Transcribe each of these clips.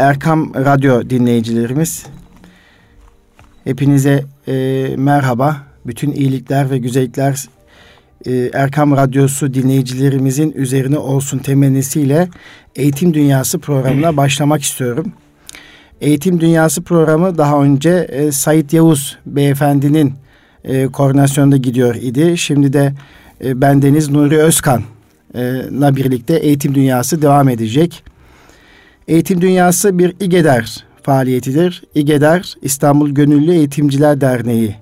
Erkam Radyo dinleyicilerimiz. Hepinize e, merhaba. Bütün iyilikler ve güzellikler e, Erkam Radyosu dinleyicilerimizin üzerine olsun temennisiyle Eğitim Dünyası programına başlamak istiyorum. Eğitim Dünyası programı daha önce e, Sait Yavuz beyefendinin e, koordinasyonunda gidiyor idi. Şimdi de e, bendeniz Nuri Özkan'la birlikte Eğitim Dünyası devam edecek. Eğitim Dünyası bir İGEDER faaliyetidir. İGEDER İstanbul Gönüllü Eğitimciler Derneği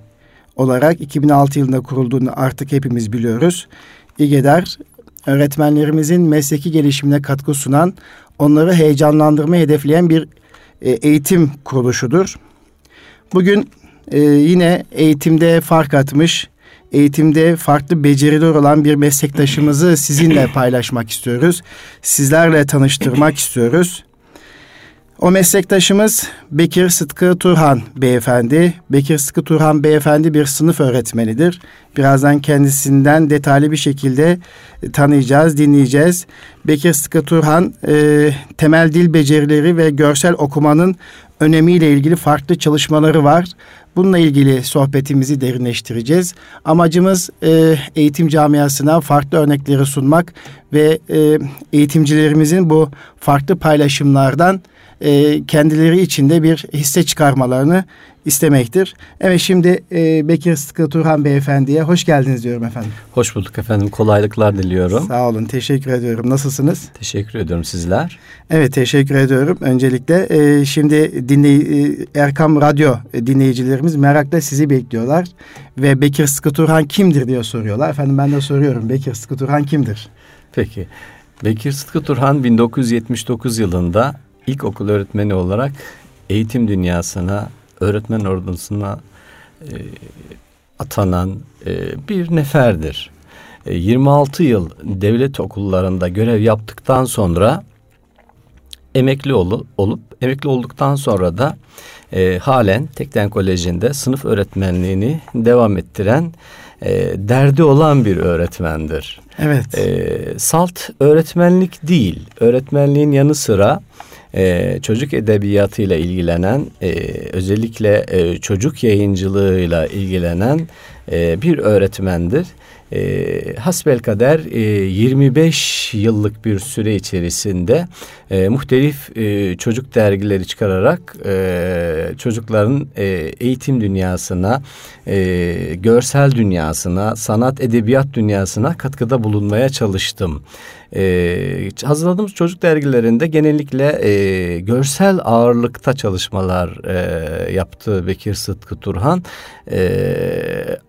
olarak 2006 yılında kurulduğunu artık hepimiz biliyoruz. İGEDER öğretmenlerimizin mesleki gelişimine katkı sunan, onları heyecanlandırmayı hedefleyen bir e, eğitim kuruluşudur. Bugün e, yine eğitimde fark atmış, eğitimde farklı beceriler olan bir meslektaşımızı sizinle paylaşmak istiyoruz. Sizlerle tanıştırmak istiyoruz. O meslektaşımız Bekir Sıtkı Turhan beyefendi. Bekir Sıtkı Turhan beyefendi bir sınıf öğretmenidir. Birazdan kendisinden detaylı bir şekilde e, tanıyacağız, dinleyeceğiz. Bekir Sıtkı Turhan e, temel dil becerileri ve görsel okumanın önemiyle ilgili farklı çalışmaları var. Bununla ilgili sohbetimizi derinleştireceğiz. Amacımız e, eğitim camiasına farklı örnekleri sunmak ve e, eğitimcilerimizin bu farklı paylaşımlardan e, kendileri içinde bir hisse çıkarmalarını istemektir. Evet şimdi e, Bekir Sıtkı Turhan Beyefendi'ye hoş geldiniz diyorum efendim. Hoş bulduk efendim. Kolaylıklar diliyorum. Sağ olun. Teşekkür ediyorum. Nasılsınız? Teşekkür ediyorum sizler. Evet teşekkür ediyorum. Öncelikle e, şimdi dinley e, Erkam Radyo dinleyicilerimiz merakla sizi bekliyorlar. Ve Bekir Sıtkı Turhan kimdir diye soruyorlar. Efendim ben de soruyorum. Bekir Sıtkı Turhan kimdir? Peki. Bekir Sıtkı Turhan 1979 yılında ilkokul öğretmeni olarak eğitim dünyasına, öğretmen ordusuna e, atanan e, bir neferdir. E, 26 yıl devlet okullarında görev yaptıktan sonra emekli olu, olup emekli olduktan sonra da e, halen Tekten Koleji'nde sınıf öğretmenliğini devam ettiren e, derdi olan bir öğretmendir. Evet. E, salt öğretmenlik değil, öğretmenliğin yanı sıra e, çocuk edebiyatıyla ilgilenen, e, özellikle e, çocuk yayıncılığıyla ilgilenen e, bir öğretmendir. E, hasbelkader e, 25 yıllık bir süre içerisinde e, muhtelif e, çocuk dergileri çıkararak e, çocukların e, eğitim dünyasına, e, görsel dünyasına, sanat edebiyat dünyasına katkıda bulunmaya çalıştım. E, hazırladığımız çocuk dergilerinde genellikle e, görsel ağırlıkta çalışmalar e, yaptı Bekir Sıtkı Turhan. E,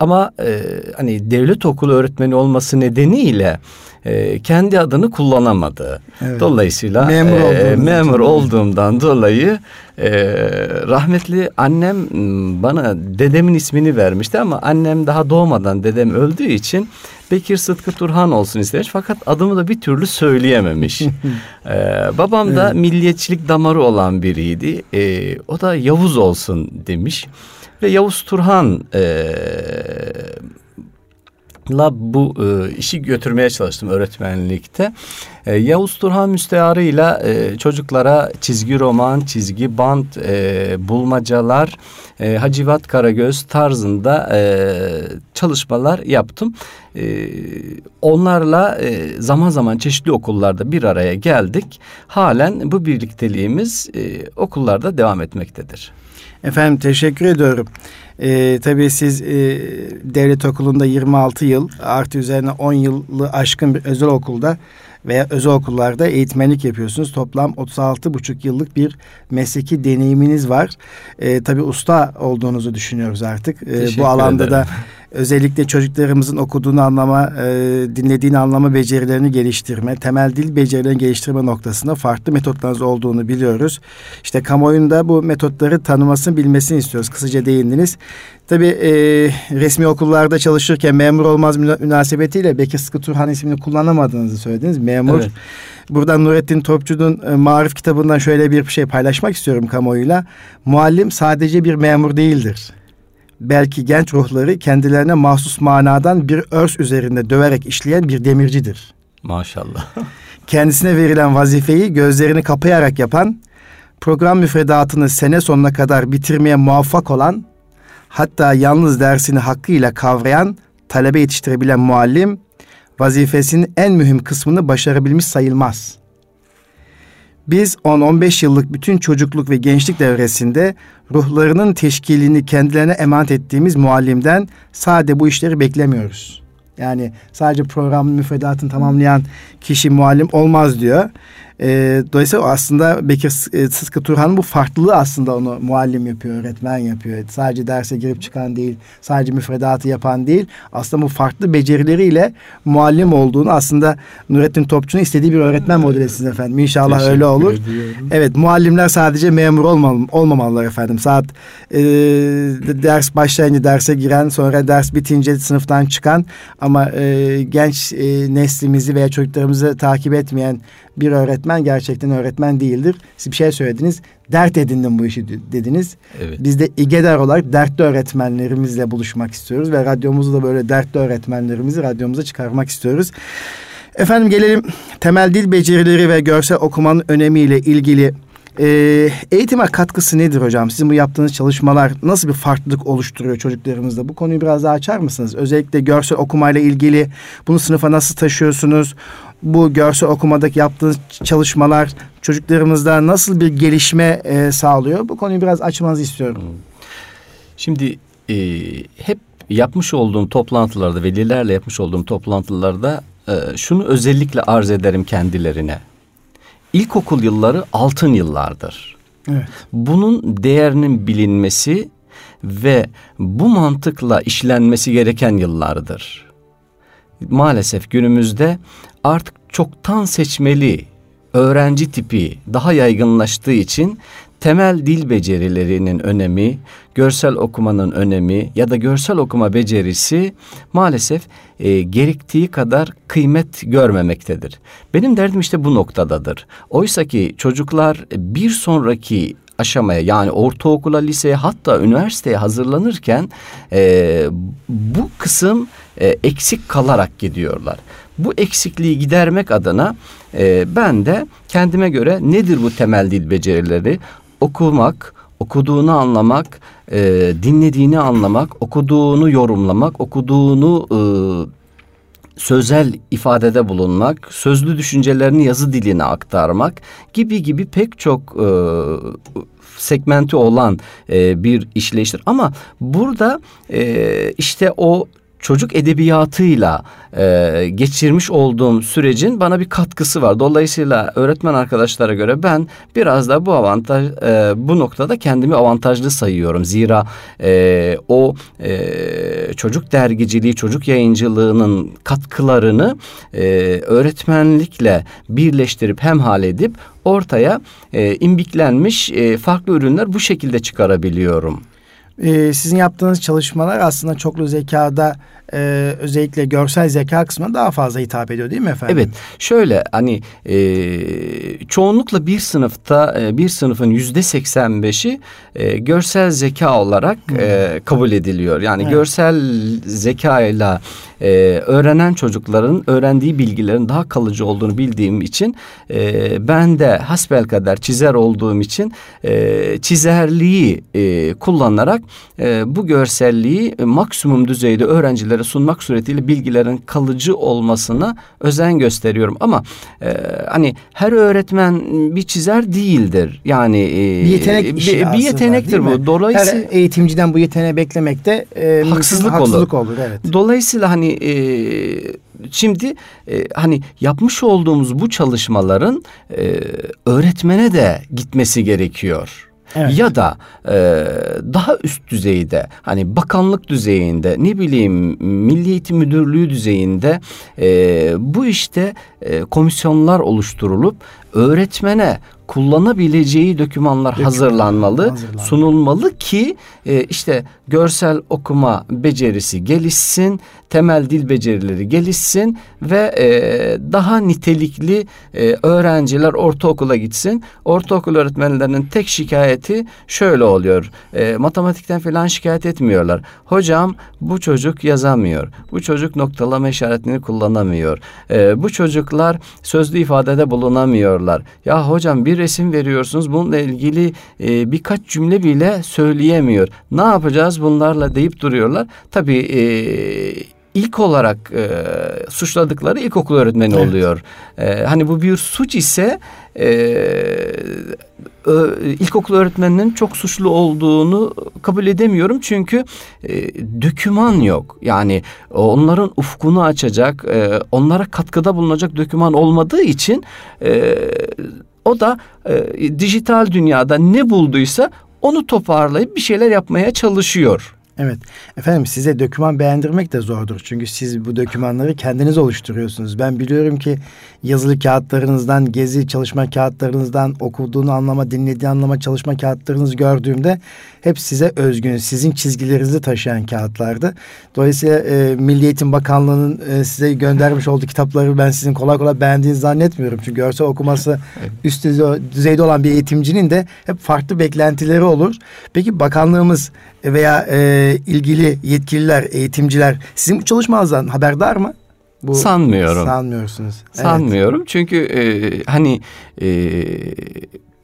ama e, hani devlet okulu öğretmeni olması nedeniyle e, kendi adını kullanamadı. Evet. Dolayısıyla memur, e, memur olduğumdan dolayı e, rahmetli annem bana dedemin ismini vermişti ama annem daha doğmadan dedem öldüğü için Bekir Sıtkı Turhan olsun istemiş fakat adımı da bir türlü söyleyememiş. ee, babam da evet. milliyetçilik damarı olan biriydi. Ee, o da Yavuz olsun demiş. Ve Yavuz Turhan e, la bu e, işi götürmeye çalıştım öğretmenlikte. E, Yavuz Turhan müstearıyla e, çocuklara çizgi roman, çizgi bant, e, bulmacalar, e, Hacivat Karagöz tarzında e, çalışmalar yaptım. E, onlarla e, zaman zaman çeşitli okullarda bir araya geldik. Halen bu birlikteliğimiz e, okullarda devam etmektedir. Efendim teşekkür ediyorum. Ee, tabii siz e, devlet okulunda 26 yıl artı üzerine 10 yılı aşkın bir özel okulda veya özel okullarda eğitmenlik yapıyorsunuz. Toplam 36 buçuk yıllık bir mesleki deneyiminiz var. Ee, tabii usta olduğunuzu düşünüyoruz artık. Ee, bu alanda ederim. da özellikle çocuklarımızın okuduğunu anlama, e, dinlediğini anlama becerilerini geliştirme, temel dil becerilerini geliştirme noktasında farklı metotlarınız olduğunu biliyoruz. İşte kamuoyunda bu metotları tanımasını, bilmesini istiyoruz. Kısaca değindiniz. Tabii e, resmi okullarda çalışırken memur olmaz münasebetiyle Bekir Sıkı Turhan ismini kullanamadığınızı söylediniz. Memur. Evet. Buradan Nurettin Topçu'nun e, Marif kitabından şöyle bir şey paylaşmak istiyorum kamuoyuyla. Muallim sadece bir memur değildir belki genç ruhları kendilerine mahsus manadan bir örs üzerinde döverek işleyen bir demircidir. Maşallah. Kendisine verilen vazifeyi gözlerini kapayarak yapan, program müfredatını sene sonuna kadar bitirmeye muvaffak olan, hatta yalnız dersini hakkıyla kavrayan, talebe yetiştirebilen muallim, vazifesinin en mühim kısmını başarabilmiş sayılmaz. Biz 10-15 yıllık bütün çocukluk ve gençlik devresinde ruhlarının teşkilini kendilerine emanet ettiğimiz muallimden sade bu işleri beklemiyoruz. Yani sadece programın müfredatını tamamlayan kişi muallim olmaz diyor. E, dolayısıyla aslında Bekir e, Sıtkı Turhan'ın bu farklılığı aslında onu muallim yapıyor, öğretmen yapıyor. Sadece derse girip çıkan değil, sadece müfredatı yapan değil. Aslında bu farklı becerileriyle muallim olduğunu aslında Nurettin Topçu'nun istediği bir öğretmen modeli sizin efendim. İnşallah Teşekkür öyle olur. Ediyorum. Evet muallimler sadece memur olmamalı, olmamalılar efendim. Saat e, ders başlayınca derse giren sonra ders bitince sınıftan çıkan ama e, genç e, neslimizi veya çocuklarımızı takip etmeyen bir öğretmen gerçekten öğretmen değildir. Siz bir şey söylediniz. Dert edindim bu işi dediniz. Evet. Biz de İGEDER olarak dertli öğretmenlerimizle buluşmak istiyoruz ve radyomuzu da böyle dertli öğretmenlerimizi radyomuza çıkarmak istiyoruz. Efendim gelelim temel dil becerileri ve görsel okumanın önemiyle ilgili e, eğitime katkısı nedir hocam? Sizin bu yaptığınız çalışmalar nasıl bir farklılık oluşturuyor çocuklarımızda? Bu konuyu biraz daha açar mısınız? Özellikle görsel okumayla ilgili bunu sınıfa nasıl taşıyorsunuz? Bu görsel okumadaki yaptığınız çalışmalar çocuklarımızda nasıl bir gelişme e, sağlıyor? Bu konuyu biraz açmanızı istiyorum. Şimdi e, hep yapmış olduğum toplantılarda, velilerle yapmış olduğum toplantılarda e, şunu özellikle arz ederim kendilerine. İlkokul yılları altın yıllardır. Evet. Bunun değerinin bilinmesi ve bu mantıkla işlenmesi gereken yıllardır. Maalesef günümüzde artık çoktan seçmeli öğrenci tipi daha yaygınlaştığı için temel dil becerilerinin önemi, görsel okumanın önemi ya da görsel okuma becerisi maalesef e, gerektiği kadar kıymet görmemektedir. Benim derdim işte bu noktadadır. Oysa ki çocuklar bir sonraki aşamaya yani ortaokula, liseye hatta üniversiteye hazırlanırken e, bu kısım e, eksik kalarak gidiyorlar. Bu eksikliği gidermek adına e, ben de kendime göre nedir bu temel dil becerileri? Okumak, okuduğunu anlamak, e, dinlediğini anlamak, okuduğunu yorumlamak, okuduğunu e, sözel ifadede bulunmak, sözlü düşüncelerini yazı diline aktarmak gibi gibi pek çok e, segmenti olan e, bir işleyiştir. Ama burada e, işte o çocuk edebiyatıyla e, geçirmiş olduğum sürecin bana bir katkısı var. Dolayısıyla öğretmen arkadaşlara göre ben biraz da bu avantaj e, bu noktada kendimi avantajlı sayıyorum. Zira e, o e, çocuk dergiciliği, çocuk yayıncılığının katkılarını e, öğretmenlikle birleştirip hemhal edip ortaya e, imbiklenmiş e, farklı ürünler bu şekilde çıkarabiliyorum e, sizin yaptığınız çalışmalar aslında çoklu zekada e, özellikle görsel zeka kısmına daha fazla hitap ediyor değil mi efendim? Evet. Şöyle hani e, çoğunlukla bir sınıfta e, bir sınıfın yüzde seksen beşi e, görsel zeka olarak e, kabul ediliyor. Yani evet. görsel zeka ile e, öğrenen çocukların öğrendiği bilgilerin daha kalıcı olduğunu bildiğim için e, ben de hasbel kadar çizer olduğum için e, çizerliği e, kullanarak e, bu görselliği e, maksimum düzeyde öğrencilere sunmak suretiyle bilgilerin kalıcı olmasına özen gösteriyorum. Ama e, hani her öğretmen bir çizer değildir. Yani e, bir yetenek işi bir, bir yetenektir bu. Dolayısıyla her eğitimciden bu yeteneği beklemek de e, haksızlık, haksızlık olur. olur. Evet. Dolayısıyla hani e, şimdi e, hani yapmış olduğumuz bu çalışmaların e, öğretmene de gitmesi gerekiyor. Evet. Ya da e, daha üst düzeyde hani bakanlık düzeyinde ne bileyim Milli Eğitim Müdürlüğü düzeyinde e, bu işte e, komisyonlar oluşturulup öğretmene kullanabileceği dokümanlar Doküman, hazırlanmalı, hazırlanmalı, sunulmalı ki e, işte görsel okuma becerisi gelişsin, temel dil becerileri gelişsin ve e, daha nitelikli e, öğrenciler ortaokula gitsin. Ortaokul öğretmenlerinin tek şikayeti şöyle oluyor. E, matematikten falan şikayet etmiyorlar. Hocam bu çocuk yazamıyor. Bu çocuk noktalama işaretini kullanamıyor. E, bu çocuklar sözlü ifadede bulunamıyorlar. Ya hocam bir resim veriyorsunuz. Bununla ilgili e, birkaç cümle bile söyleyemiyor. Ne yapacağız bunlarla deyip duruyorlar. Tabii e, ilk olarak e, suçladıkları ilkokul öğretmeni evet. oluyor. E, hani bu bir suç ise e, ilkokul öğretmeninin çok suçlu olduğunu kabul edemiyorum çünkü e, döküman yok. Yani onların ufkunu açacak, e, onlara katkıda bulunacak döküman olmadığı için e, o da e, dijital dünyada ne bulduysa onu toparlayıp bir şeyler yapmaya çalışıyor. Evet. Efendim size döküman beğendirmek de zordur. Çünkü siz bu dökümanları kendiniz oluşturuyorsunuz. Ben biliyorum ki yazılı kağıtlarınızdan, gezi çalışma kağıtlarınızdan, okuduğunu anlama, dinlediği anlama çalışma kağıtlarınızı gördüğümde hep size özgün, sizin çizgilerinizi taşıyan kağıtlardı. Dolayısıyla e, Milli Eğitim Bakanlığı'nın e, size göndermiş olduğu kitapları ben sizin kolay kolay beğendiğinizi zannetmiyorum. Çünkü görsel okuması üst düzeyde olan bir eğitimcinin de hep farklı beklentileri olur. Peki bakanlığımız veya e, ilgili yetkililer, eğitimciler sizin bu çalışmanızdan haberdar mı? Bu, sanmıyorum. Sanmıyorsunuz. Sanmıyorum evet. çünkü e, hani e,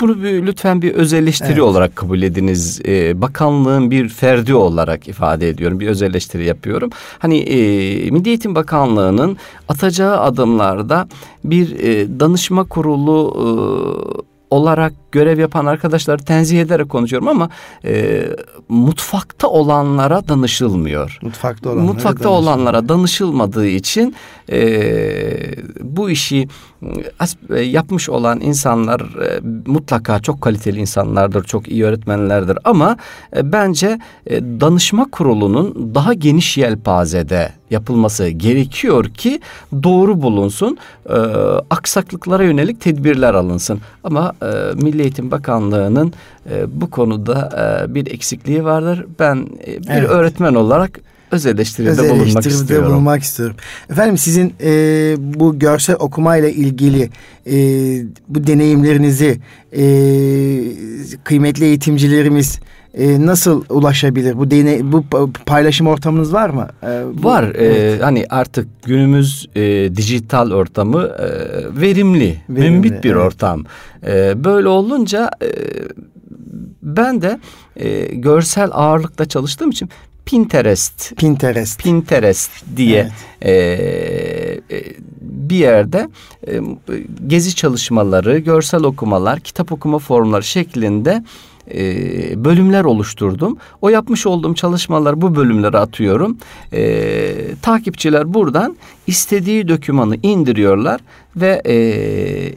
bunu bir, lütfen bir özelleştiri evet. olarak kabul ediniz. Ee, bakanlığın bir ferdi olarak ifade ediyorum. Bir özelleştiri yapıyorum. Hani e, Milli Eğitim Bakanlığı'nın atacağı adımlarda bir e, danışma kurulu e, olarak görev yapan arkadaşları tenzih ederek konuşuyorum ama e, mutfakta olanlara danışılmıyor. Mutfakta olanlara, mutfakta olanlara danışılmadığı için e, bu işi e, yapmış olan insanlar e, mutlaka çok kaliteli insanlardır, çok iyi öğretmenlerdir ama e, bence e, danışma kurulunun daha geniş yelpazede yapılması gerekiyor ki doğru bulunsun, e, aksaklıklara yönelik tedbirler alınsın. Ama e, Milli Eğitim Bakanlığı'nın e, bu konuda e, bir eksikliği vardır. Ben e, bir evet. öğretmen olarak öz eleştiride öz bulunmak istiyorum. bulunmak istiyorum. Efendim sizin e, bu görsel okuma ile ilgili e, bu deneyimlerinizi e, kıymetli eğitimcilerimiz e, nasıl ulaşabilir? Bu deney, bu paylaşım ortamınız var mı? E, bu, var. Evet. E, hani artık günümüz e, dijital ortamı e, verimli, verimli, mümbit bir evet. ortam. E, böyle olunca e, ben de e, görsel ağırlıkta çalıştığım için Pinterest. Pinterest. Pinterest diye evet. e, e, bir yerde e, gezi çalışmaları, görsel okumalar, kitap okuma formları şeklinde e, bölümler oluşturdum. O yapmış olduğum çalışmaları bu bölümlere atıyorum. E, takipçiler buradan istediği dokümanı indiriyorlar ve e,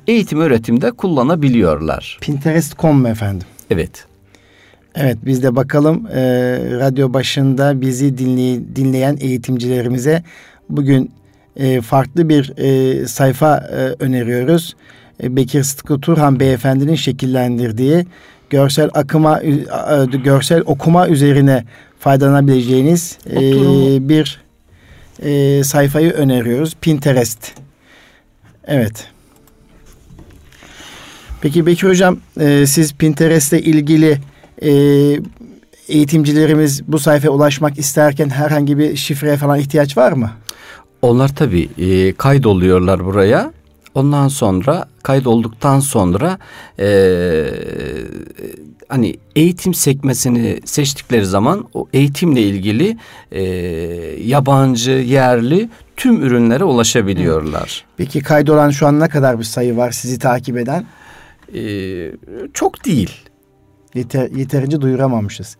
eğitim öğretimde kullanabiliyorlar. Pinterest.com efendim? Evet. Evet biz de bakalım e, radyo başında bizi dinley, dinleyen eğitimcilerimize bugün e, farklı bir e, sayfa e, öneriyoruz. E, Bekir Sıtkı Turhan beyefendinin şekillendirdiği görsel akıma görsel okuma üzerine faydalanabileceğiniz e, bir e, sayfayı öneriyoruz. Pinterest. Evet. Peki Bekir Hocam e, siz Pinterest'le ilgili e, eğitimcilerimiz bu sayfaya ulaşmak isterken herhangi bir şifreye falan ihtiyaç var mı? Onlar tabii e, kaydoluyorlar buraya. Ondan sonra kaydolduktan sonra e, hani eğitim sekmesini seçtikleri zaman o eğitimle ilgili e, yabancı, yerli tüm ürünlere ulaşabiliyorlar. Peki kaydolan şu an ne kadar bir sayı var sizi takip eden? E, çok değil. Yeter, yeterince duyuramamışız.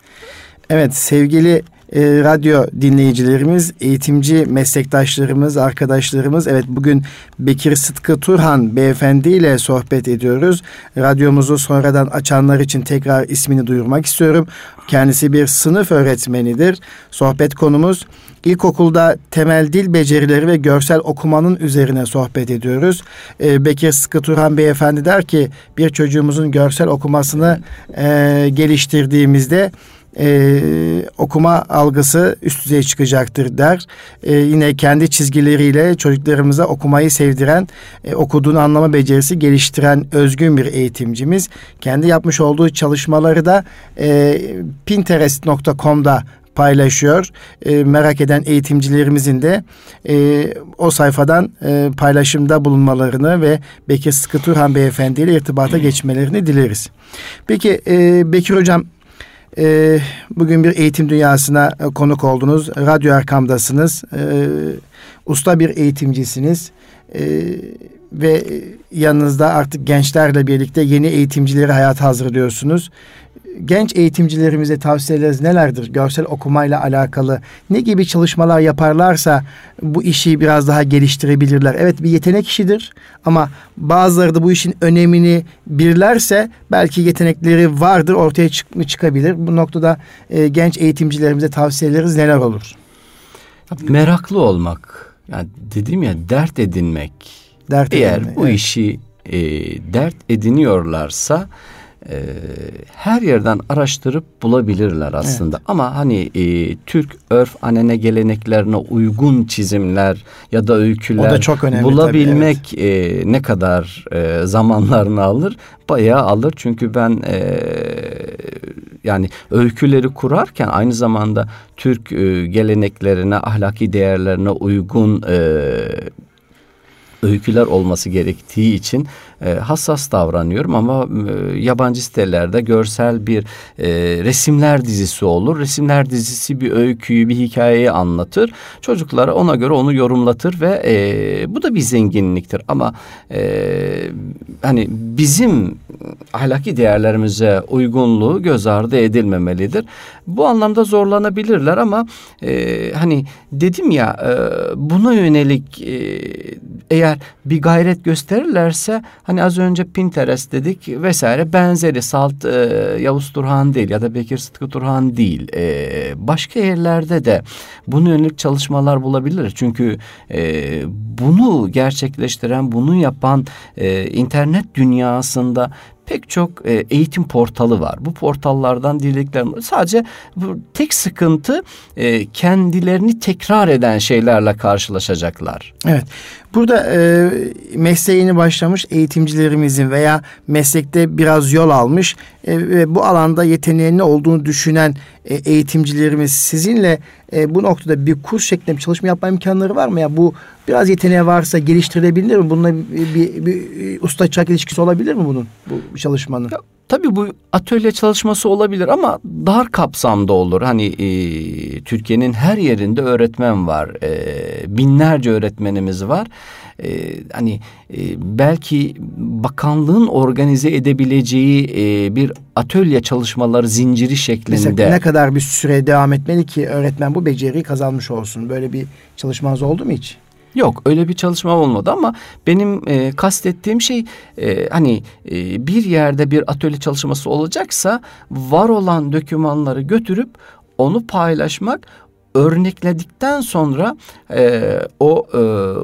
Evet sevgili e, radyo dinleyicilerimiz, eğitimci meslektaşlarımız, arkadaşlarımız. Evet bugün Bekir Sıtkı Turhan beyefendi ile sohbet ediyoruz. Radyomuzu sonradan açanlar için tekrar ismini duyurmak istiyorum. Kendisi bir sınıf öğretmenidir. Sohbet konumuz İlkokulda temel dil becerileri ve görsel okumanın üzerine sohbet ediyoruz. Ee, Bekir Sıkı Turhan Beyefendi der ki bir çocuğumuzun görsel okumasını e, geliştirdiğimizde e, okuma algısı üst düzey çıkacaktır der. E, yine kendi çizgileriyle çocuklarımıza okumayı sevdiren, e, okuduğunu anlama becerisi geliştiren özgün bir eğitimcimiz. Kendi yapmış olduğu çalışmaları da e, pinterest.com'da paylaşıyor. E, merak eden eğitimcilerimizin de e, o sayfadan e, paylaşımda bulunmalarını ve Bekir Sıkı Turhan Beyefendi ile irtibata geçmelerini dileriz. Peki e, Bekir Hocam e, bugün bir eğitim dünyasına e, konuk oldunuz. Radyo Erkam'dasınız. E, usta bir eğitimcisiniz. E, ve yanınızda artık gençlerle birlikte yeni eğitimcileri hayata hazırlıyorsunuz genç eğitimcilerimize tavsiyeleriniz nelerdir? Görsel okumayla alakalı ne gibi çalışmalar yaparlarsa bu işi biraz daha geliştirebilirler. Evet bir yetenek işidir ama bazıları da bu işin önemini bilirlerse belki yetenekleri vardır ortaya çık çıkabilir. Bu noktada e, genç eğitimcilerimize tavsiyeleriniz neler olur? Meraklı olmak. Yani dedim ya dert edinmek. Dert Eğer edinmek, bu evet. işi e, dert ediniyorlarsa e, her yerden araştırıp bulabilirler aslında. Evet. Ama hani e, Türk örf anene geleneklerine uygun çizimler ya da öyküler da çok önemli, bulabilmek tabii, evet. e, ne kadar e, zamanlarını alır? Bayağı alır. Çünkü ben e, yani öyküleri kurarken aynı zamanda Türk e, geleneklerine, ahlaki değerlerine uygun e, öyküler olması gerektiği için e, hassas davranıyorum ama e, yabancı sitelerde görsel bir e, resimler dizisi olur. Resimler dizisi bir öyküyü, bir hikayeyi anlatır. Çocuklara ona göre onu yorumlatır ve e, bu da bir zenginliktir. Ama e, hani bizim ahlaki değerlerimize uygunluğu göz ardı edilmemelidir. Bu anlamda zorlanabilirler ama e, hani dedim ya e, buna yönelik e, eğer bir gayret gösterirlerse Hani az önce Pinterest dedik vesaire benzeri Salt e, Yavuz Turhan değil ya da Bekir Sıtkı Turhan değil. E, başka yerlerde de bunu yönelik çalışmalar bulabilir. Çünkü e, bunu gerçekleştiren, bunu yapan e, internet dünyasında pek çok e, eğitim portalı var. Bu portallardan dilediklerim sadece bu tek sıkıntı e, kendilerini tekrar eden şeylerle karşılaşacaklar. Evet. Burada e, mesleğini başlamış eğitimcilerimizin veya meslekte biraz yol almış e, ve bu alanda yeteneğinin olduğunu düşünen e, eğitimcilerimiz sizinle e, bu noktada bir kurs şeklinde bir çalışma yapma imkanları var mı? Ya bu biraz yeteneği varsa geliştirilebilir mi? Bununla bir, bir, bir usta çırak ilişkisi olabilir mi bunun bu çalışmanın? Ya, Tabii bu atölye çalışması olabilir ama dar kapsamda olur. Hani e, Türkiye'nin her yerinde öğretmen var. E, binlerce öğretmenimiz var. E, hani e, belki bakanlığın organize edebileceği e, bir atölye çalışmaları zinciri şeklinde. Mesela ne kadar bir süre devam etmeli ki öğretmen bu beceriyi kazanmış olsun? Böyle bir çalışmanız oldu mu hiç? Yok öyle bir çalışma olmadı ama benim e, kastettiğim şey e, hani e, bir yerde bir atölye çalışması olacaksa var olan dokümanları götürüp onu paylaşmak örnekledikten sonra e, o e,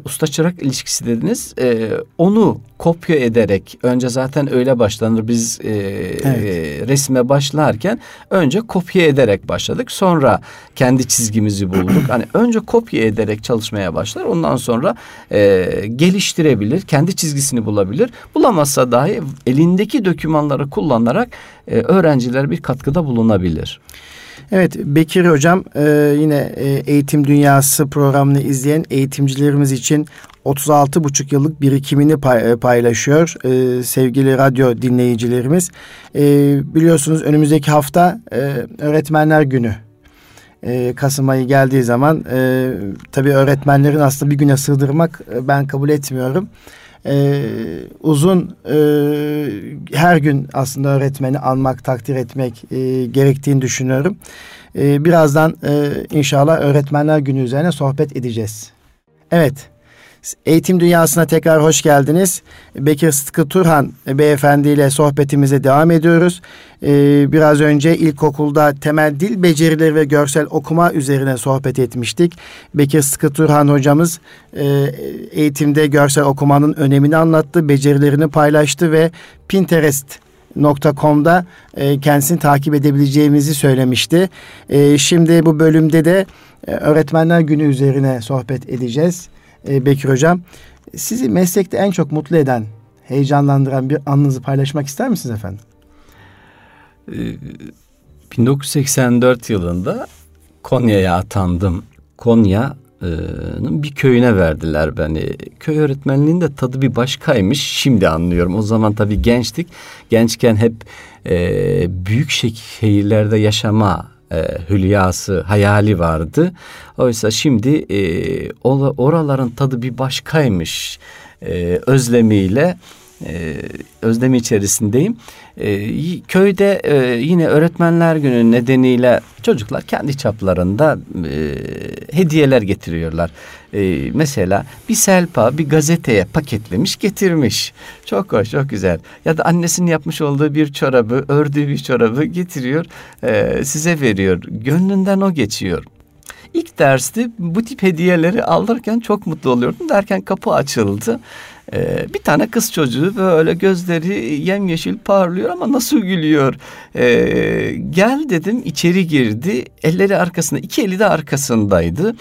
usta çırak ilişkisi dediniz e, onu kopya ederek önce zaten öyle başlanır biz e, evet. e, resme başlarken önce kopya ederek başladık sonra kendi çizgimizi bulduk hani önce kopya ederek çalışmaya başlar ondan sonra e, geliştirebilir kendi çizgisini bulabilir bulamazsa dahi elindeki dokümanları kullanarak e, öğrenciler bir katkıda bulunabilir. Evet Bekir Hocam e, yine e, Eğitim Dünyası programını izleyen eğitimcilerimiz için 36,5 yıllık birikimini pay, e, paylaşıyor e, sevgili radyo dinleyicilerimiz. E, biliyorsunuz önümüzdeki hafta e, Öğretmenler Günü. E, Kasım ayı geldiği zaman e, tabii öğretmenlerin aslında bir güne sığdırmak e, ben kabul etmiyorum e, uzun e, her gün aslında öğretmeni almak, takdir etmek e, gerektiğini düşünüyorum. E, birazdan e, inşallah öğretmenler günü üzerine sohbet edeceğiz. Evet. Eğitim dünyasına tekrar hoş geldiniz. Bekir Sıtkı Turhan beyefendi ile sohbetimize devam ediyoruz. Ee, biraz önce ilkokulda temel dil becerileri ve görsel okuma üzerine sohbet etmiştik. Bekir Sıtkı Turhan hocamız e, eğitimde görsel okumanın önemini anlattı, becerilerini paylaştı ve Pinterest .com'da e, kendisini takip edebileceğimizi söylemişti. E, şimdi bu bölümde de e, Öğretmenler Günü üzerine sohbet edeceğiz e, Bekir Hocam. Sizi meslekte en çok mutlu eden, heyecanlandıran bir anınızı paylaşmak ister misiniz efendim? Ee, 1984 yılında Konya'ya atandım. Konya'nın bir köyüne verdiler beni. Köy öğretmenliğinin de tadı bir başkaymış. Şimdi anlıyorum. O zaman tabii gençtik. Gençken hep e, büyük şehirlerde yaşama e, hülyası, hayali vardı. Oysa şimdi e, oraların tadı bir başkaymış e, özlemiyle e, özlemi içerisindeyim. E, köyde e, yine öğretmenler günü nedeniyle çocuklar kendi çaplarında e, hediyeler getiriyorlar. E, mesela bir selpa bir gazeteye paketlemiş getirmiş. Çok hoş çok güzel. Ya da annesinin yapmış olduğu bir çorabı ördüğü bir çorabı getiriyor e, size veriyor. Gönlünden o geçiyor. İlk derste bu tip hediyeleri alırken çok mutlu oluyordum. Derken kapı açıldı. Ee, bir tane kız çocuğu böyle gözleri yemyeşil parlıyor ama nasıl gülüyor. Ee, gel dedim içeri girdi. Elleri arkasında iki eli de arkasındaydı.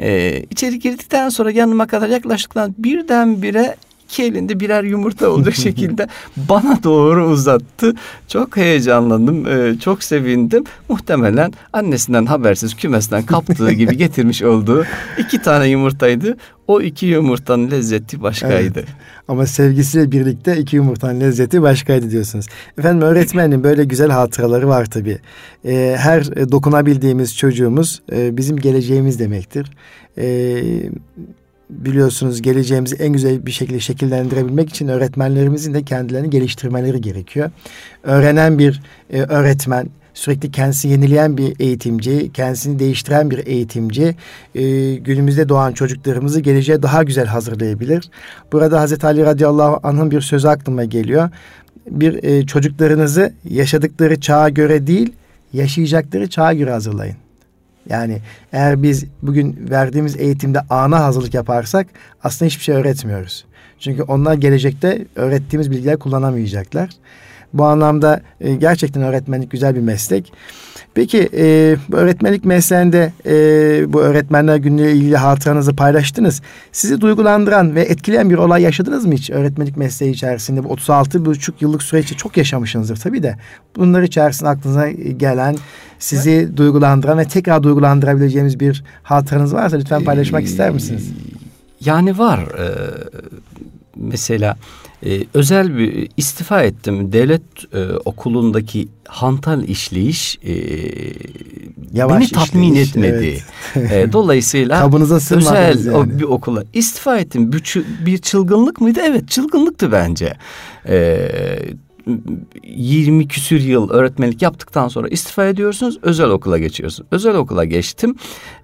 Ee, içeri girdikten sonra yanıma kadar yaklaştıktan birdenbire iki elinde birer yumurta olacak şekilde bana doğru uzattı. Çok heyecanlandım, e, çok sevindim. Muhtemelen annesinden habersiz kümesten kaptığı gibi getirmiş olduğu iki tane yumurtaydı. O iki yumurtanın lezzeti başkaydı. Evet. Ama sevgisiyle birlikte iki yumurtanın lezzeti başkaydı diyorsunuz. Efendim öğretmenin böyle güzel hatıraları var tabii. Ee, her dokunabildiğimiz çocuğumuz e, bizim geleceğimiz demektir. Ee, biliyorsunuz geleceğimizi en güzel bir şekilde şekillendirebilmek için öğretmenlerimizin de kendilerini geliştirmeleri gerekiyor. Öğrenen bir e, öğretmen, sürekli kendisini yenileyen bir eğitimci, kendisini değiştiren bir eğitimci e, günümüzde doğan çocuklarımızı geleceğe daha güzel hazırlayabilir. Burada Hazreti Ali radıyallahu anh'ın bir sözü aklıma geliyor. Bir e, çocuklarınızı yaşadıkları çağa göre değil, yaşayacakları çağa göre hazırlayın. Yani eğer biz bugün verdiğimiz eğitimde ana hazırlık yaparsak aslında hiçbir şey öğretmiyoruz. Çünkü onlar gelecekte öğrettiğimiz bilgiler kullanamayacaklar. Bu anlamda e, gerçekten öğretmenlik güzel bir meslek. Peki e, bu öğretmenlik mesleğinde e, bu öğretmenler günüyle ilgili hatıranızı paylaştınız. Sizi duygulandıran ve etkileyen bir olay yaşadınız mı hiç öğretmenlik mesleği içerisinde? Bu 36 buçuk yıllık süreçte çok yaşamışsınızdır tabii de. Bunlar içerisinde aklınıza gelen, sizi evet. duygulandıran ve tekrar duygulandırabileceğimiz bir hatıranız varsa lütfen paylaşmak ister misiniz? Yani var. Ee, mesela e, özel bir istifa ettim. Devlet e, okulundaki hantal işleyiş e, Yavaş beni tatmin işleyiş, etmedi. Evet. e, dolayısıyla Kabınıza özel yani. o, bir okula istifa ettim. Bir, bir çılgınlık mıydı? Evet çılgınlıktı bence. E, 20 küsür yıl öğretmenlik yaptıktan sonra istifa ediyorsunuz. Özel okula geçiyorsunuz. Özel okula geçtim.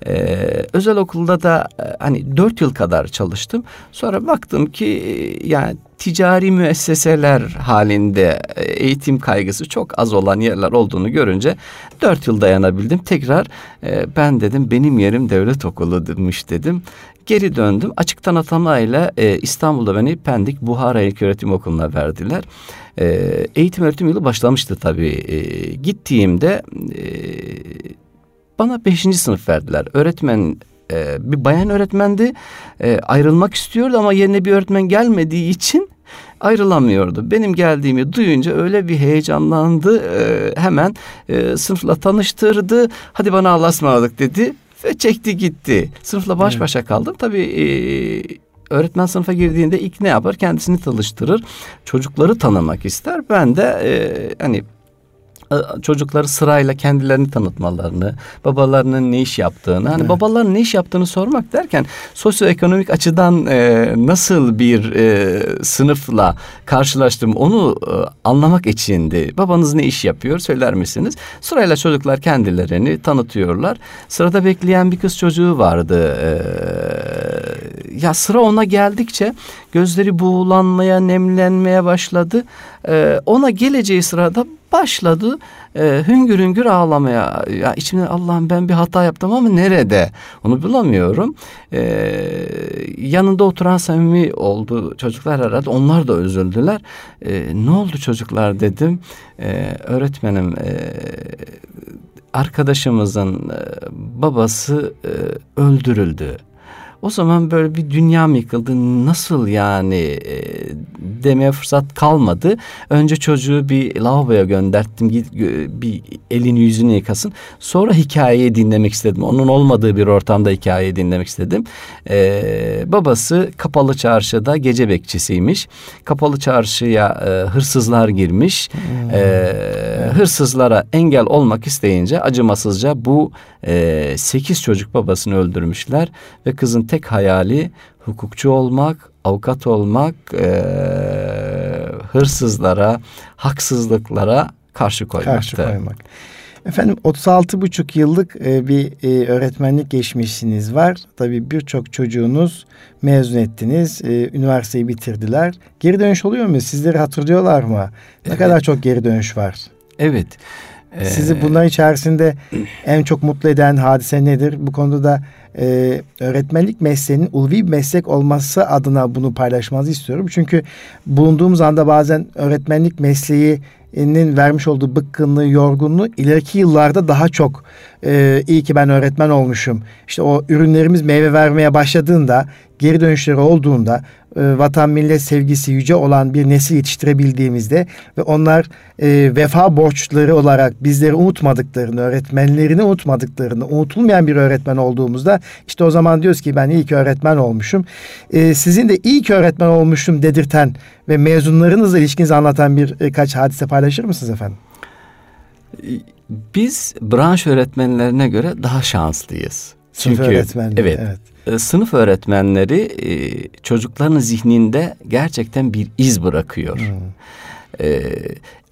Ee, özel okulda da e, hani 4 yıl kadar çalıştım. Sonra baktım ki e, yani ticari müesseseler halinde e, eğitim kaygısı çok az olan yerler olduğunu görünce dört yıl dayanabildim. Tekrar e, ben dedim benim yerim devlet okuluymuş dedim. Geri döndüm. Açıktan atamayla e, İstanbul'da beni Pendik Buhara İlköğretim Okulu'na verdiler. E, eğitim öğretim yılı başlamıştı tabii. E, gittiğimde e, bana beşinci sınıf verdiler. Öğretmen e, bir bayan öğretmendi. E, ayrılmak istiyordu ama yerine bir öğretmen gelmediği için ayrılamıyordu. Benim geldiğimi duyunca öyle bir heyecanlandı. E, hemen e, sınıfla tanıştırdı. Hadi bana Allah'a ısmarladık dedi ve çekti gitti. Sınıfla baş başa kaldım. Tabii e, öğretmen sınıfa girdiğinde ilk ne yapar? Kendisini tanıştırır. Çocukları tanımak ister. Ben de e, hani çocukları sırayla kendilerini tanıtmalarını, babalarının ne iş yaptığını, hani evet. babaların ne iş yaptığını sormak derken sosyoekonomik açıdan e, nasıl bir e, sınıfla karşılaştım onu e, anlamak içindi. Babanız ne iş yapıyor söyler misiniz? Sırayla çocuklar kendilerini tanıtıyorlar. Sırada bekleyen bir kız çocuğu vardı. E, ya sıra ona geldikçe gözleri buğulanmaya, nemlenmeye başladı. E, ona geleceği sırada başladı e, hüngür hüngür ağlamaya. Ya içimden Allah'ım ben bir hata yaptım ama nerede? Onu bulamıyorum. E, yanında oturan samimi oldu çocuklar herhalde. Onlar da üzüldüler. E, ne oldu çocuklar dedim. E, öğretmenim e, arkadaşımızın e, babası e, öldürüldü O zaman böyle bir dünya mı yıkıldı? Nasıl yani e, demeye fırsat kalmadı. Önce çocuğu bir lavaboya gönderttim. Git bir elini yüzünü yıkasın. Sonra hikayeyi dinlemek istedim. Onun olmadığı bir ortamda hikayeyi dinlemek istedim. Ee, babası kapalı çarşıda gece bekçisiymiş. Kapalı çarşıya e, hırsızlar girmiş. Hmm. Ee, hırsızlara engel olmak isteyince acımasızca bu e, sekiz çocuk babasını öldürmüşler ve kızın tek hayali hukukçu olmak, avukat olmak, e, hırsızlara, haksızlıklara karşı koymaktı. Karşı koymak. Efendim 36 buçuk yıllık bir öğretmenlik geçmişiniz var. Tabii birçok çocuğunuz mezun ettiniz, üniversiteyi bitirdiler. Geri dönüş oluyor mu? Sizleri hatırlıyorlar mı? Ne evet. kadar çok geri dönüş var? Evet. Sizi bunlar içerisinde en çok mutlu eden hadise nedir? Bu konuda da e, öğretmenlik mesleğinin ulvi bir meslek olması adına bunu paylaşmanızı istiyorum. Çünkü bulunduğumuz anda bazen öğretmenlik mesleğinin vermiş olduğu bıkkınlığı, yorgunluğu ileriki yıllarda daha çok e, iyi ki ben öğretmen olmuşum. İşte o ürünlerimiz meyve vermeye başladığında, geri dönüşleri olduğunda e, vatan millet sevgisi yüce olan bir nesil yetiştirebildiğimizde ve onlar e, vefa borçları olarak bizleri unutmadıklarını, öğretmenlerini unutmadıklarını, unutulmayan bir öğretmen olduğumuzda işte o zaman diyoruz ki ben iyi ki öğretmen olmuşum. E, sizin de iyi ki öğretmen olmuşum dedirten ve mezunlarınızla ilişkinizi anlatan birkaç hadise paylaşır mısınız efendim? Biz branş öğretmenlerine göre daha şanslıyız. Sınıf Çünkü öğretmenleri, evet, evet. E, sınıf öğretmenleri e, çocukların zihninde gerçekten bir iz bırakıyor. Hmm.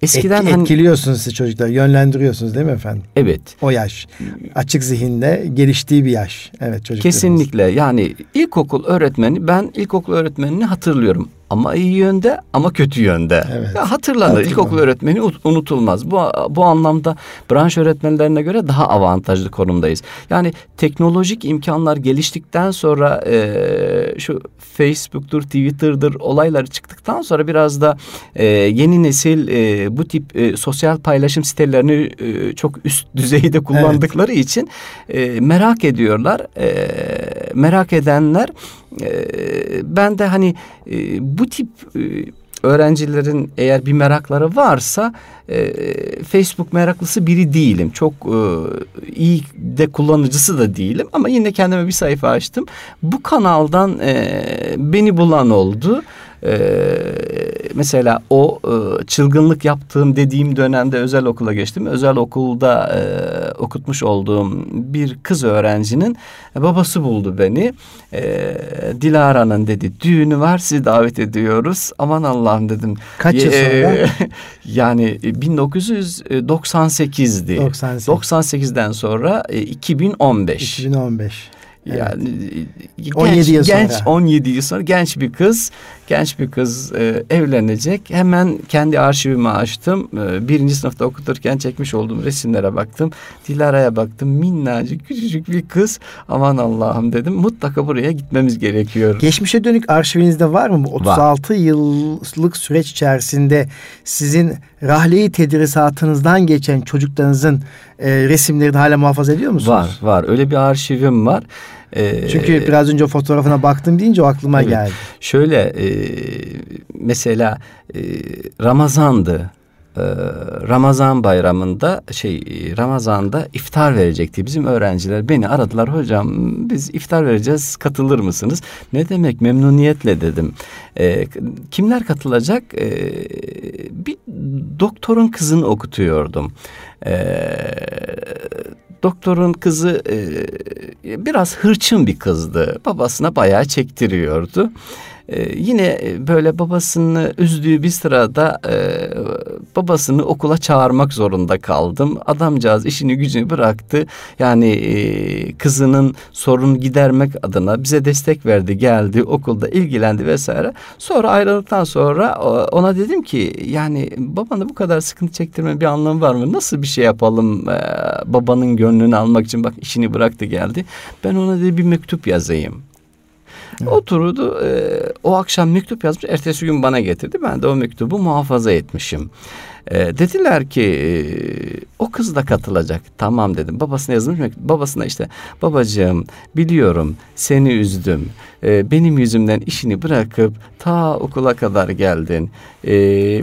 Eskiden Et, hani, etkiliyorsunuz siz çocuklar, yönlendiriyorsunuz değil mi efendim? Evet. O yaş. Açık zihinde geliştiği bir yaş. Evet çocuklarımız. Kesinlikle. Yani ilkokul öğretmeni ben ilkokul öğretmenini hatırlıyorum ama iyi yönde ama kötü yönde. Evet. Ya hatırlanır. Hatırlanır. İlkokul öğretmeni unutulmaz. Bu bu anlamda branş öğretmenlerine göre daha avantajlı konumdayız. Yani teknolojik imkanlar geliştikten sonra e, şu Facebook'tur, Twitter'dır olayları çıktıktan sonra biraz da e, yeni nesil e, bu tip e, sosyal paylaşım sitelerini e, çok üst düzeyde kullandıkları evet. için e, merak ediyorlar. E, merak edenler e, ben de hani e, bu tip e, öğrencilerin eğer bir merakları varsa e, Facebook meraklısı biri değilim. Çok e, iyi de kullanıcısı da değilim ama yine kendime bir sayfa açtım. Bu kanaldan e, beni bulan oldu. Ee, mesela o e, çılgınlık yaptığım dediğim dönemde özel okula geçtim. Özel okulda e, okutmuş olduğum bir kız öğrencinin babası buldu beni. E, Dilara'nın dedi düğünü var sizi davet ediyoruz. Aman Allah'ım dedim. Kaç yıl sonra? yani 1998'di. 98. 98'den sonra 2015. 2015. Yani evet. 17 genç, yıl genç sonra. 17 yıl sonra genç bir kız genç bir kız e, evlenecek. Hemen kendi arşivimi açtım. E, birinci sınıfta okuturken çekmiş olduğum resimlere baktım. Dilara'ya baktım. Minnacık küçücük bir kız. Aman Allah'ım dedim. Mutlaka buraya gitmemiz gerekiyor. Geçmişe dönük arşivinizde var mı? Bu 36 var. yıllık süreç içerisinde sizin rahleyi tedrisatınızdan geçen çocuklarınızın e, resimlerini hala muhafaza ediyor musunuz? Var var. Öyle bir arşivim var. Ee, Çünkü biraz önce fotoğrafına baktım deyince o aklıma evet. geldi. Şöyle e, mesela e, Ramazan'dı. E, Ramazan bayramında şey Ramazan'da iftar verecekti. Bizim öğrenciler beni aradılar hocam biz iftar vereceğiz katılır mısınız? Ne demek memnuniyetle dedim. E, kimler katılacak? E, bir doktorun kızını okutuyordum. E, doktorun kızı e, biraz hırçın bir kızdı. Babasına bayağı çektiriyordu. Ee, yine e, böyle babasını üzdüğü bir sırada e, babasını okula çağırmak zorunda kaldım. Adamcağız işini gücünü bıraktı. Yani e, kızının sorunu gidermek adına bize destek verdi, geldi, okulda ilgilendi vesaire. Sonra ayrıldıktan sonra ona dedim ki yani babanı bu kadar sıkıntı çektirme bir anlamı var mı? Nasıl bir şey yapalım e, babanın gönlünü almak için bak işini bıraktı geldi. Ben ona dedi bir mektup yazayım. Evet. Oturdu e, o akşam mektup yazmış ertesi gün bana getirdi. Ben de o mektubu muhafaza etmişim. E, dediler ki e, o kız da katılacak. Tamam dedim. Babasına yazılmış mı? Babasına işte babacığım biliyorum seni üzdüm. E, benim yüzümden işini bırakıp ta okula kadar geldin. E,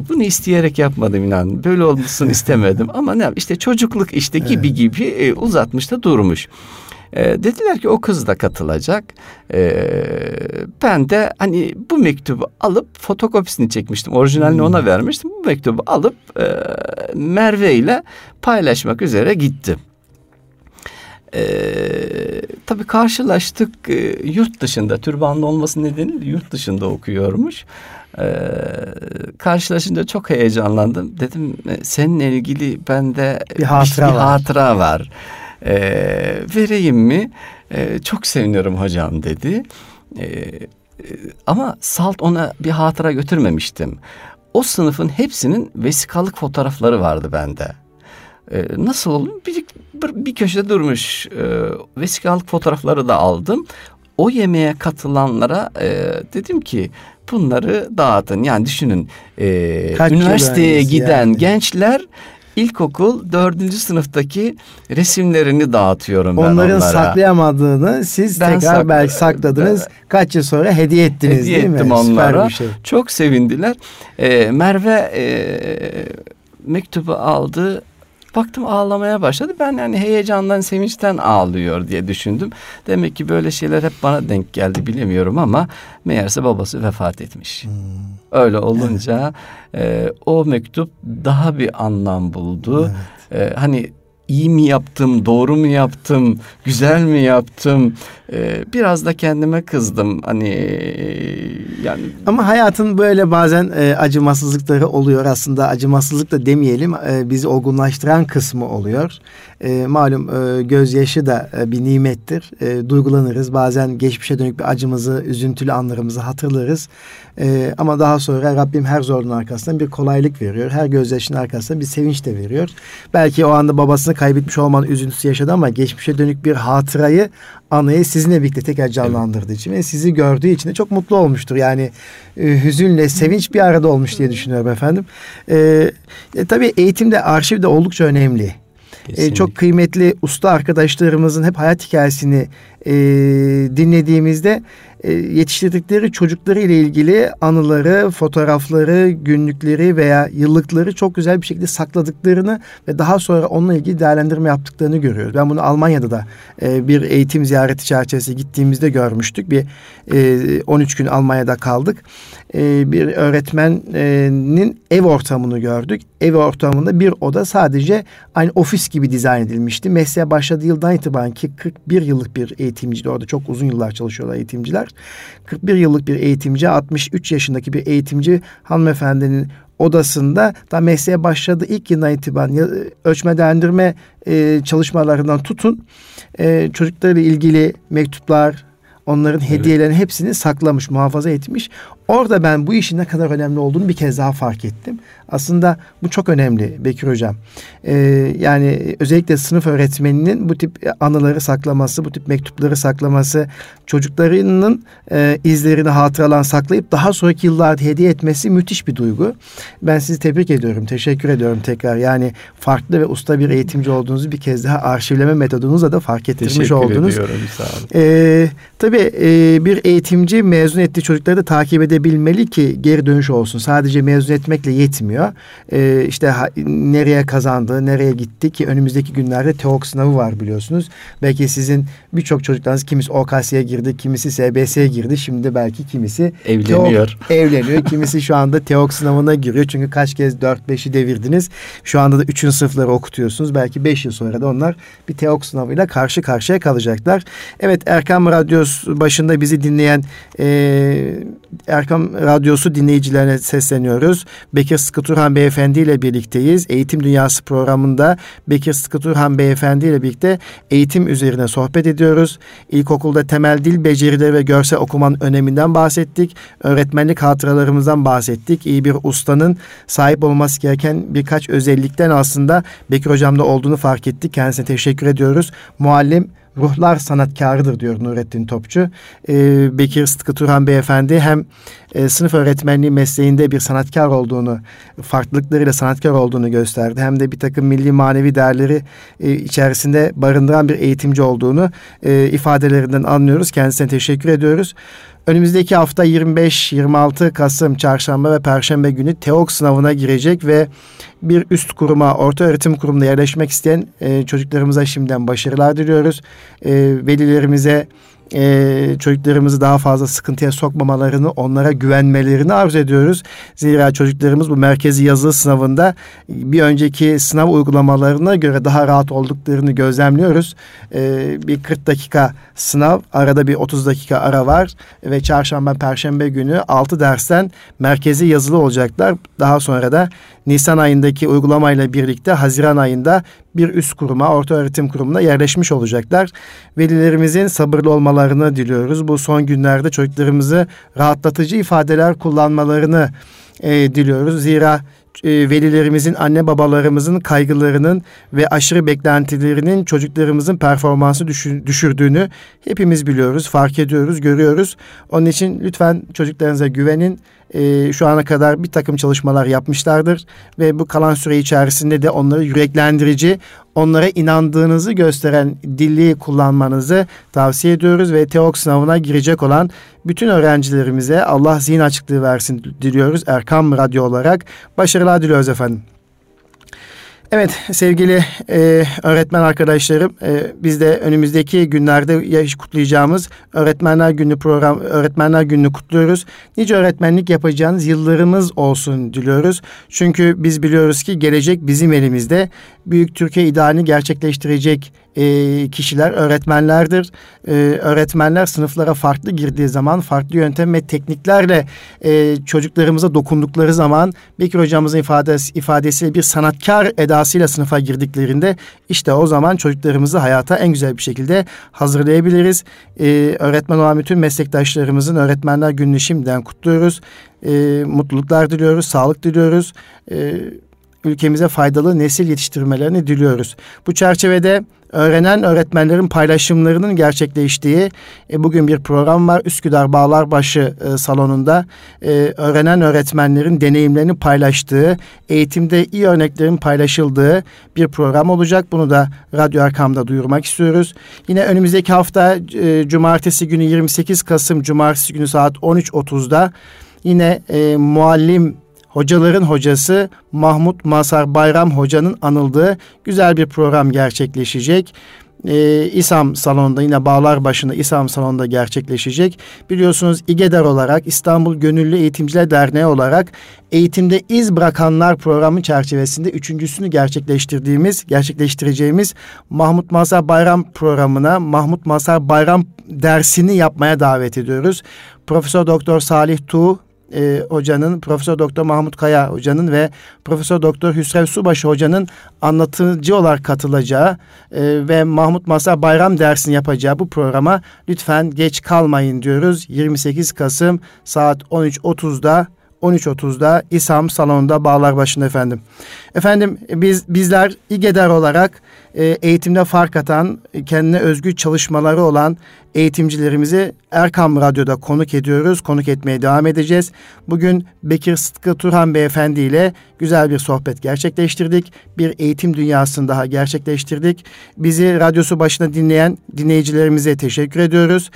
bunu isteyerek yapmadım inan. Böyle olmasın istemedim ama ne işte çocukluk işte gibi evet. gibi e, uzatmış da durmuş. E, dediler ki o kız da katılacak. E, ben de hani bu mektubu alıp fotokopisini çekmiştim. Orijinalini hmm. ona vermiştim. Bu mektubu alıp e, Merve ile paylaşmak üzere gittim. E, tabii karşılaştık e, yurt dışında türbanlı olması nedeniyle yurt dışında okuyormuş. Ee, karşılaşınca çok heyecanlandım. Dedim e, seninle ilgili bende bir hatıra, bir, bir hatıra var e, vereyim mi? E, çok seviniyorum hocam dedi. E, ama salt ona bir hatıra götürmemiştim. O sınıfın hepsinin vesikalık fotoğrafları vardı bende. E, nasıl oldu? Bir, bir, bir köşede durmuş e, vesikalık fotoğrafları da aldım. O yemeğe katılanlara e, dedim ki bunları dağıtın. Yani düşünün e, üniversiteye giden yani. gençler ilkokul dördüncü sınıftaki resimlerini dağıtıyorum ben Onların onlara. saklayamadığını siz ben tekrar sak- belki sakladınız. Ben, Kaç yıl sonra hediye ettiniz hediye değil ettim mi? onlara. bir şey. Çok sevindiler. Ee, Merve e, mektubu aldı. Baktım ağlamaya başladı. Ben yani heyecandan, sevinçten ağlıyor diye düşündüm. Demek ki böyle şeyler hep bana denk geldi bilemiyorum ama meğerse babası vefat etmiş. Hmm. Öyle olunca e, o mektup daha bir anlam buldu. Evet. E, hani iyi mi yaptım, doğru mu yaptım, güzel mi yaptım? Ee, biraz da kendime kızdım. Hani yani ama hayatın böyle bazen e, acımasızlıkları oluyor. Aslında acımasızlık da demeyelim. E, bizi olgunlaştıran kısmı oluyor. E, malum e, gözyaşı da e, bir nimettir. E, duygulanırız. Bazen geçmişe dönük bir acımızı, üzüntülü anlarımızı hatırlarız. E, ama daha sonra Rabbim her zorluğun arkasından bir kolaylık veriyor. Her gözyaşının arkasından bir sevinç de veriyor. Belki o anda babasını kaybetmiş olmanın üzüntüsü yaşadı ama geçmişe dönük bir hatırayı anıyı sizinle birlikte tekrar canlandırdığı evet. için ve sizi gördüğü için de çok mutlu olmuştur. Yani e, hüzünle sevinç bir arada olmuş diye düşünüyorum efendim. E, e, tabii eğitimde arşiv de oldukça önemli. E, çok kıymetli usta arkadaşlarımızın hep hayat hikayesini e, dinlediğimizde e, yetiştirdikleri çocukları ile ilgili anıları, fotoğrafları, günlükleri veya yıllıkları çok güzel bir şekilde sakladıklarını ve daha sonra onunla ilgili değerlendirme yaptıklarını görüyoruz. Ben bunu Almanya'da da e, bir eğitim ziyareti çerçevesi gittiğimizde görmüştük. Bir e, 13 gün Almanya'da kaldık. E, bir öğretmenin ev ortamını gördük. Ev ortamında bir oda sadece aynı ofis gibi dizayn edilmişti. Mesleğe başladığı yıldan itibaren ki 41 yıllık bir eğitimci orada çok uzun yıllar çalışıyorlar eğitimciler. 41 yıllık bir eğitimci, 63 yaşındaki bir eğitimci hanımefendinin odasında da mesleğe başladığı ilk yıldan itibaren ölçmelendirme e, çalışmalarından tutun e, çocuklarla ilgili mektuplar, onların evet. hediyelerini hepsini saklamış, muhafaza etmiş. Orada ben bu işin ne kadar önemli olduğunu bir kez daha fark ettim. Aslında bu çok önemli Bekir Hocam. Ee, yani özellikle sınıf öğretmeninin bu tip anıları saklaması, bu tip mektupları saklaması, çocuklarının e, izlerini hatıralan saklayıp daha sonraki yıllarda hediye etmesi müthiş bir duygu. Ben sizi tebrik ediyorum, teşekkür ediyorum tekrar. Yani farklı ve usta bir eğitimci olduğunuzu bir kez daha arşivleme metodunuzla da fark ettirmiş teşekkür oldunuz. Teşekkür ediyorum, sağ olun. Ee, tabii e, bir eğitimci mezun ettiği çocukları da takip edebilir edebilmeli ki geri dönüş olsun. Sadece mezun etmekle yetmiyor. Ee, işte ha, nereye kazandı, nereye gitti ki önümüzdeki günlerde TEOK sınavı var biliyorsunuz. Belki sizin birçok çocuklarınız kimisi OKS'ye girdi, kimisi SBS'ye girdi. Şimdi belki kimisi evleniyor. TEOK, evleniyor. kimisi şu anda TEOK sınavına giriyor. Çünkü kaç kez 4-5'i devirdiniz. Şu anda da 3. sınıfları okutuyorsunuz. Belki 5 yıl sonra da onlar bir TEOK sınavıyla karşı karşıya kalacaklar. Evet Erkam Radyosu başında bizi dinleyen e, Erkam Erkam Radyosu dinleyicilerine sesleniyoruz. Bekir Sıkı Turhan Beyefendi ile birlikteyiz. Eğitim Dünyası programında Bekir Sıkı Turhan Beyefendi ile birlikte eğitim üzerine sohbet ediyoruz. İlkokulda temel dil becerileri ve görsel okumanın öneminden bahsettik. Öğretmenlik hatıralarımızdan bahsettik. İyi bir ustanın sahip olması gereken birkaç özellikten aslında Bekir Hocam'da olduğunu fark ettik. Kendisine teşekkür ediyoruz. Muallim ruhlar sanatkarıdır diyor Nurettin Topçu. Ee, Bekir Sıtkı Turhan Beyefendi hem e, sınıf öğretmenliği mesleğinde bir sanatkar olduğunu, farklılıklarıyla sanatkar olduğunu gösterdi. Hem de bir takım milli manevi değerleri e, içerisinde barındıran bir eğitimci olduğunu e, ifadelerinden anlıyoruz. Kendisine teşekkür ediyoruz. Önümüzdeki hafta 25-26 Kasım çarşamba ve perşembe günü TEOK sınavına girecek ve bir üst kuruma, orta öğretim kurumuna yerleşmek isteyen e, çocuklarımıza şimdiden başarılar diliyoruz. E, velilerimize e, çocuklarımızı daha fazla sıkıntıya sokmamalarını, onlara güvenmelerini arzu ediyoruz. Zira çocuklarımız bu merkezi yazılı sınavında bir önceki sınav uygulamalarına göre daha rahat olduklarını gözlemliyoruz. E, bir 40 dakika sınav, arada bir 30 dakika ara var ve çarşamba, perşembe günü 6 dersten merkezi yazılı olacaklar. Daha sonra da Nisan ayındaki uygulamayla birlikte Haziran ayında bir üst kuruma, orta öğretim kurumuna yerleşmiş olacaklar. Velilerimizin sabırlı olmalarını diliyoruz. Bu son günlerde çocuklarımızı rahatlatıcı ifadeler kullanmalarını e, diliyoruz. Zira e, velilerimizin, anne babalarımızın kaygılarının ve aşırı beklentilerinin çocuklarımızın performansı düşürdüğünü hepimiz biliyoruz, fark ediyoruz, görüyoruz. Onun için lütfen çocuklarınıza güvenin e, şu ana kadar bir takım çalışmalar yapmışlardır ve bu kalan süre içerisinde de onları yüreklendirici, onlara inandığınızı gösteren dili kullanmanızı tavsiye ediyoruz ve TEOK sınavına girecek olan bütün öğrencilerimize Allah zihin açıklığı versin diliyoruz Erkam Radyo olarak. Başarılar diliyoruz efendim. Evet sevgili e, öğretmen arkadaşlarım e, biz de önümüzdeki günlerde yaş kutlayacağımız Öğretmenler Günü program Öğretmenler Günü kutluyoruz. Nice öğretmenlik yapacağınız yıllarımız olsun diliyoruz. Çünkü biz biliyoruz ki gelecek bizim elimizde. Büyük Türkiye idealini gerçekleştirecek e, kişiler öğretmenlerdir. E, öğretmenler sınıflara farklı girdiği zaman farklı yöntem ve tekniklerle e, çocuklarımıza dokundukları zaman Bekir hocamızın ifadesi, ifadesiyle bir sanatkar edasıyla sınıfa girdiklerinde işte o zaman çocuklarımızı hayata en güzel bir şekilde hazırlayabiliriz. E, öğretmen olan bütün meslektaşlarımızın öğretmenler gününü şimdiden kutluyoruz. E, mutluluklar diliyoruz, sağlık diliyoruz. E, ülkemize faydalı nesil yetiştirmelerini diliyoruz. Bu çerçevede öğrenen öğretmenlerin paylaşımlarının gerçekleştiği e, bugün bir program var. Üsküdar Bağlarbaşı e, salonunda e, öğrenen öğretmenlerin deneyimlerini paylaştığı, eğitimde iyi örneklerin paylaşıldığı bir program olacak. Bunu da Radyo Erkam'da duyurmak istiyoruz. Yine önümüzdeki hafta e, cumartesi günü 28 Kasım cumartesi günü saat 13.30'da yine e, muallim hocaların hocası Mahmut Masar Bayram Hoca'nın anıldığı güzel bir program gerçekleşecek. Ee, İSAM salonunda yine bağlar başında İSAM salonunda gerçekleşecek. Biliyorsunuz İGEDER olarak İstanbul Gönüllü Eğitimciler Derneği olarak eğitimde iz bırakanlar programı çerçevesinde üçüncüsünü gerçekleştirdiğimiz, gerçekleştireceğimiz Mahmut Masar Bayram programına Mahmut Masar Bayram dersini yapmaya davet ediyoruz. Profesör Doktor Salih Tuğ e, hocanın, Profesör Doktor Mahmut Kaya hocanın ve Profesör Doktor Hüsrev Subaşı hocanın anlatıcı olarak katılacağı e, ve Mahmut Masa Bayram dersini yapacağı bu programa lütfen geç kalmayın diyoruz. 28 Kasım saat 13.30'da 13.30'da İSAM salonunda bağlar başında efendim. Efendim biz bizler İGEDER olarak e, eğitimde fark atan, kendine özgü çalışmaları olan eğitimcilerimizi Erkam Radyo'da konuk ediyoruz. Konuk etmeye devam edeceğiz. Bugün Bekir Sıtkı Turhan Beyefendi ile güzel bir sohbet gerçekleştirdik. Bir eğitim dünyasını daha gerçekleştirdik. Bizi radyosu başına dinleyen dinleyicilerimize teşekkür ediyoruz.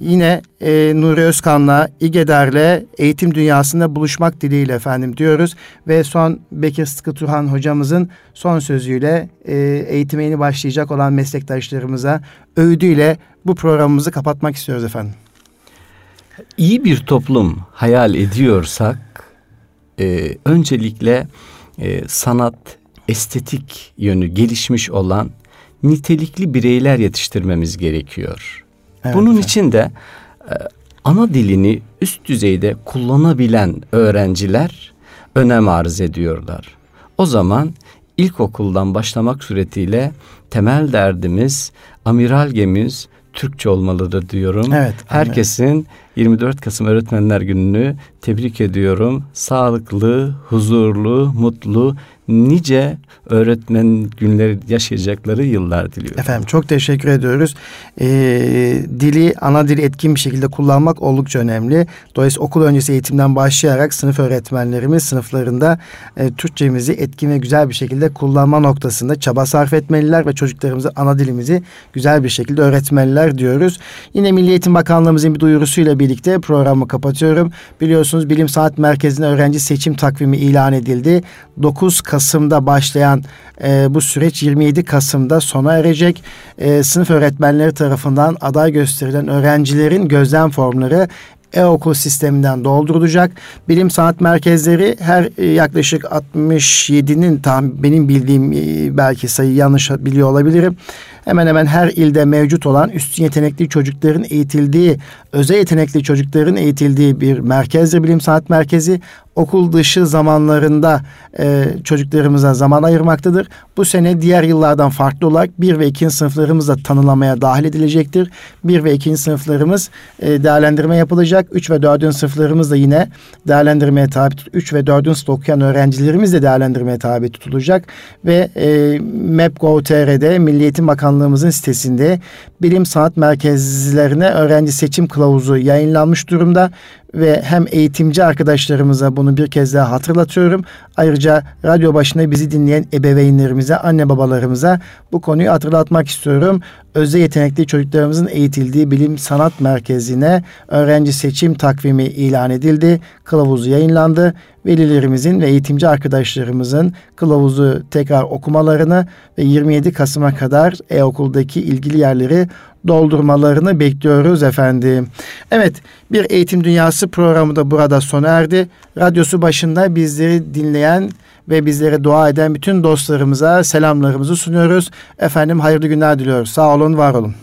Yine e, Nuri Özkan'la, İgeder'le eğitim dünyasında buluşmak dileğiyle efendim diyoruz. Ve son Bekir Sıtkı Turhan hocamızın son sözüyle e, eğitime yeni başlayacak olan meslektaşlarımıza öğüdüyle bu programımızı kapatmak istiyoruz efendim. İyi bir toplum hayal ediyorsak e, öncelikle e, sanat, estetik yönü gelişmiş olan nitelikli bireyler yetiştirmemiz gerekiyor. Evet, Bunun efendim. için de e, ana dilini üst düzeyde kullanabilen öğrenciler önem arz ediyorlar. O zaman ilkokuldan başlamak suretiyle temel derdimiz, amiral gemimiz Türkçe olmalıdır diyorum. Evet. Herkesin 24 Kasım Öğretmenler Günü'nü tebrik ediyorum. Sağlıklı, huzurlu, mutlu, nice öğretmen günleri yaşayacakları yıllar diliyorum. Efendim çok teşekkür ediyoruz. Ee, dili, ana dili etkin bir şekilde kullanmak oldukça önemli. Dolayısıyla okul öncesi eğitimden başlayarak sınıf öğretmenlerimiz sınıflarında e, Türkçemizi etkin ve güzel bir şekilde kullanma noktasında çaba sarf etmeliler ve çocuklarımıza ana dilimizi güzel bir şekilde öğretmeliler diyoruz. Yine Milli Eğitim Bakanlığımızın bir duyurusuyla birlikte programı kapatıyorum. Biliyorsunuz Bilim Sanat Merkezi'ne öğrenci seçim takvimi ilan edildi. 9 Kasım'da başlayan e, bu süreç 27 Kasım'da sona erecek. E, sınıf öğretmenleri tarafından aday gösterilen öğrencilerin gözlem formları e-okul sisteminden doldurulacak. Bilim sanat merkezleri her e, yaklaşık 67'nin tam benim bildiğim e, belki sayı yanlış biliyor olabilirim hemen hemen her ilde mevcut olan üstün yetenekli çocukların eğitildiği, özel yetenekli çocukların eğitildiği bir merkezdir bilim sanat merkezi. Okul dışı zamanlarında e, çocuklarımıza zaman ayırmaktadır. Bu sene diğer yıllardan farklı olarak 1 ve 2. sınıflarımız da tanılamaya dahil edilecektir. 1 ve 2. sınıflarımız e, değerlendirme yapılacak. 3 ve 4. sınıflarımız da yine değerlendirmeye tabi tut. 3 ve 4. sınıf okuyan öğrencilerimiz de değerlendirmeye tabi tutulacak. Ve e, MEP.gov.tr'de Milli Eğitim Bakanlığı Bakanlığımızın sitesinde bilim sanat merkezlerine öğrenci seçim kılavuzu yayınlanmış durumda ve hem eğitimci arkadaşlarımıza bunu bir kez daha hatırlatıyorum. Ayrıca radyo başında bizi dinleyen ebeveynlerimize, anne babalarımıza bu konuyu hatırlatmak istiyorum. Özel yetenekli çocuklarımızın eğitildiği bilim sanat merkezine öğrenci seçim takvimi ilan edildi. Kılavuzu yayınlandı. Velilerimizin ve eğitimci arkadaşlarımızın kılavuzu tekrar okumalarını ve 27 Kasım'a kadar e-okuldaki ilgili yerleri doldurmalarını bekliyoruz efendim. Evet bir eğitim dünyası programı da burada sona erdi. Radyosu başında bizleri dinleyen ve bizlere dua eden bütün dostlarımıza selamlarımızı sunuyoruz. Efendim hayırlı günler diliyoruz. Sağ olun, var olun.